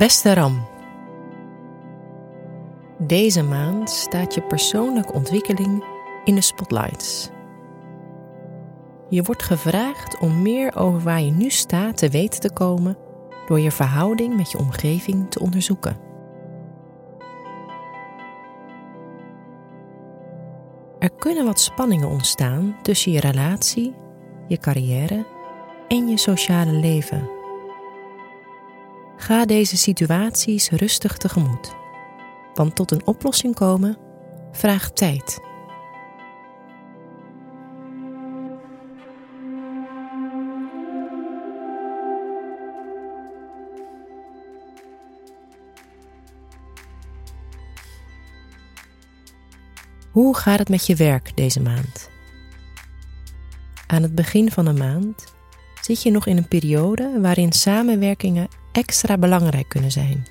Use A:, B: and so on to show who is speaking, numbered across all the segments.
A: Beste Ram. Deze maand staat je persoonlijke ontwikkeling in de spotlights. Je wordt gevraagd om meer over waar je nu staat te weten te komen door je verhouding met je omgeving te onderzoeken. Er kunnen wat spanningen ontstaan tussen je relatie, je carrière en je sociale leven. Ga deze situaties rustig tegemoet, want tot een oplossing komen vraagt tijd. Hoe gaat het met je werk deze maand? Aan het begin van de maand zit je nog in een periode waarin samenwerkingen extra belangrijk kunnen zijn.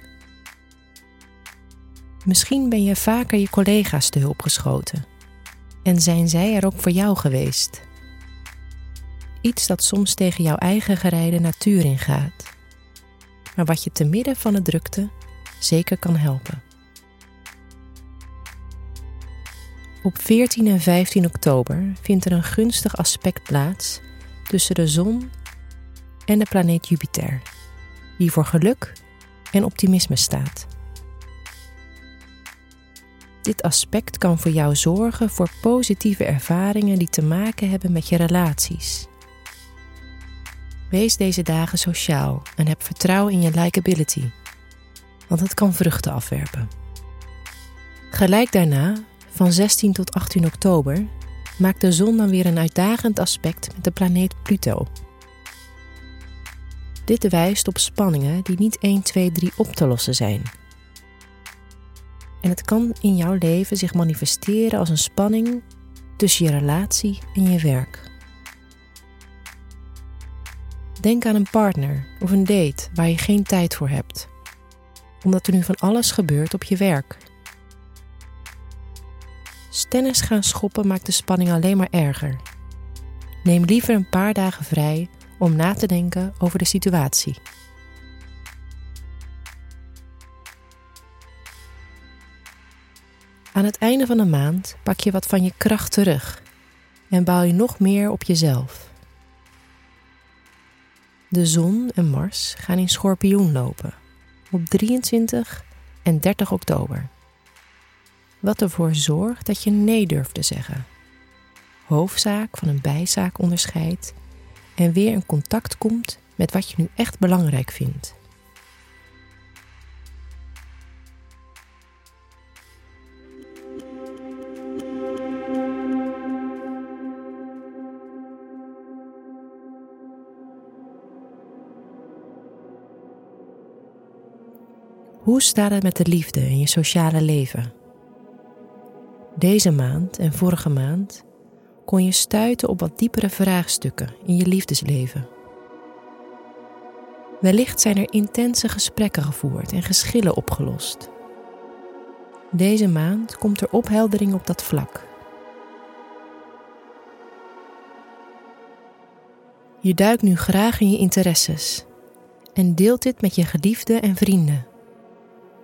A: Misschien ben je vaker je collega's te hulp geschoten en zijn zij er ook voor jou geweest. Iets dat soms tegen jouw eigen gerijde natuur ingaat, maar wat je te midden van de drukte zeker kan helpen. Op 14 en 15 oktober vindt er een gunstig aspect plaats tussen de zon en de planeet Jupiter, die voor geluk en optimisme staat. Dit aspect kan voor jou zorgen voor positieve ervaringen die te maken hebben met je relaties. Wees deze dagen sociaal en heb vertrouwen in je likability, want het kan vruchten afwerpen. Gelijk daarna van 16 tot 18 oktober maakt de zon dan weer een uitdagend aspect met de planeet Pluto. Dit wijst op spanningen die niet 1, 2, 3 op te lossen zijn. En het kan in jouw leven zich manifesteren als een spanning tussen je relatie en je werk. Denk aan een partner of een date waar je geen tijd voor hebt, omdat er nu van alles gebeurt op je werk Stennis gaan schoppen maakt de spanning alleen maar erger. Neem liever een paar dagen vrij om na te denken over de situatie. Aan het einde van de maand pak je wat van je kracht terug en bouw je nog meer op jezelf. De zon en Mars gaan in schorpioen lopen op 23 en 30 oktober wat ervoor zorgt dat je nee durft te zeggen. Hoofdzaak van een bijzaak onderscheidt en weer in contact komt met wat je nu echt belangrijk vindt. Hoe staat het met de liefde in je sociale leven? Deze maand en vorige maand kon je stuiten op wat diepere vraagstukken in je liefdesleven. Wellicht zijn er intense gesprekken gevoerd en geschillen opgelost. Deze maand komt er opheldering op dat vlak. Je duikt nu graag in je interesses en deelt dit met je geliefden en vrienden.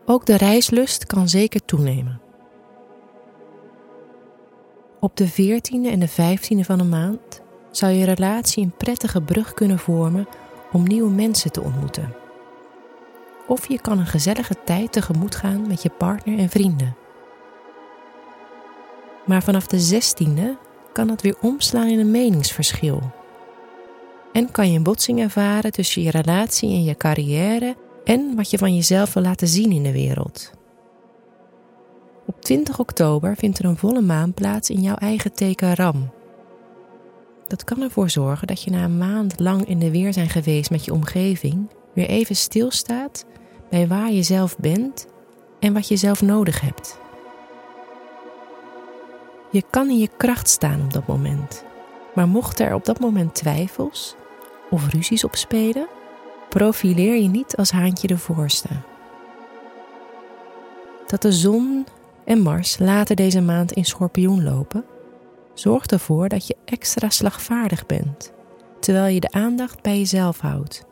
A: Ook de reislust kan zeker toenemen. Op de 14e en de 15e van de maand zou je relatie een prettige brug kunnen vormen om nieuwe mensen te ontmoeten. Of je kan een gezellige tijd tegemoet gaan met je partner en vrienden. Maar vanaf de 16e kan het weer omslaan in een meningsverschil. En kan je een botsing ervaren tussen je relatie en je carrière en wat je van jezelf wil laten zien in de wereld. Op 20 oktober vindt er een volle maan plaats in jouw eigen teken Ram. Dat kan ervoor zorgen dat je na een maand lang in de weer zijn geweest met je omgeving weer even stilstaat bij waar je zelf bent en wat je zelf nodig hebt. Je kan in je kracht staan op dat moment, maar mocht er op dat moment twijfels of ruzies opspelen, profileer je niet als haantje de voorste. Dat de zon en Mars later deze maand in schorpioen lopen, zorgt ervoor dat je extra slagvaardig bent, terwijl je de aandacht bij jezelf houdt.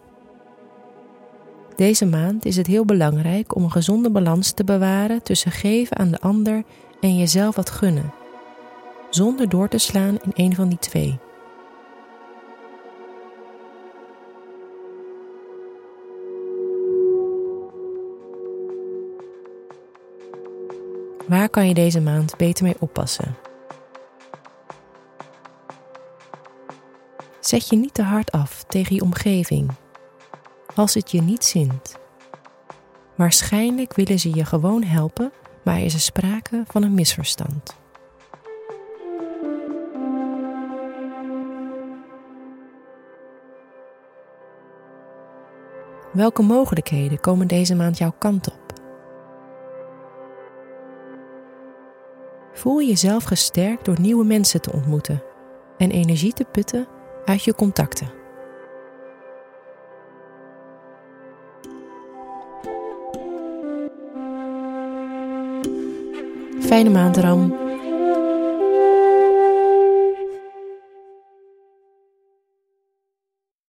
A: Deze maand is het heel belangrijk om een gezonde balans te bewaren tussen geven aan de ander en jezelf wat gunnen, zonder door te slaan in een van die twee. Waar kan je deze maand beter mee oppassen? Zet je niet te hard af tegen je omgeving als het je niet zint. Waarschijnlijk willen ze je gewoon helpen, maar is er sprake van een misverstand. Welke mogelijkheden komen deze maand jouw kant op? Voel jezelf gesterkt door nieuwe mensen te ontmoeten en energie te putten uit je contacten. Fijne maand, Ram.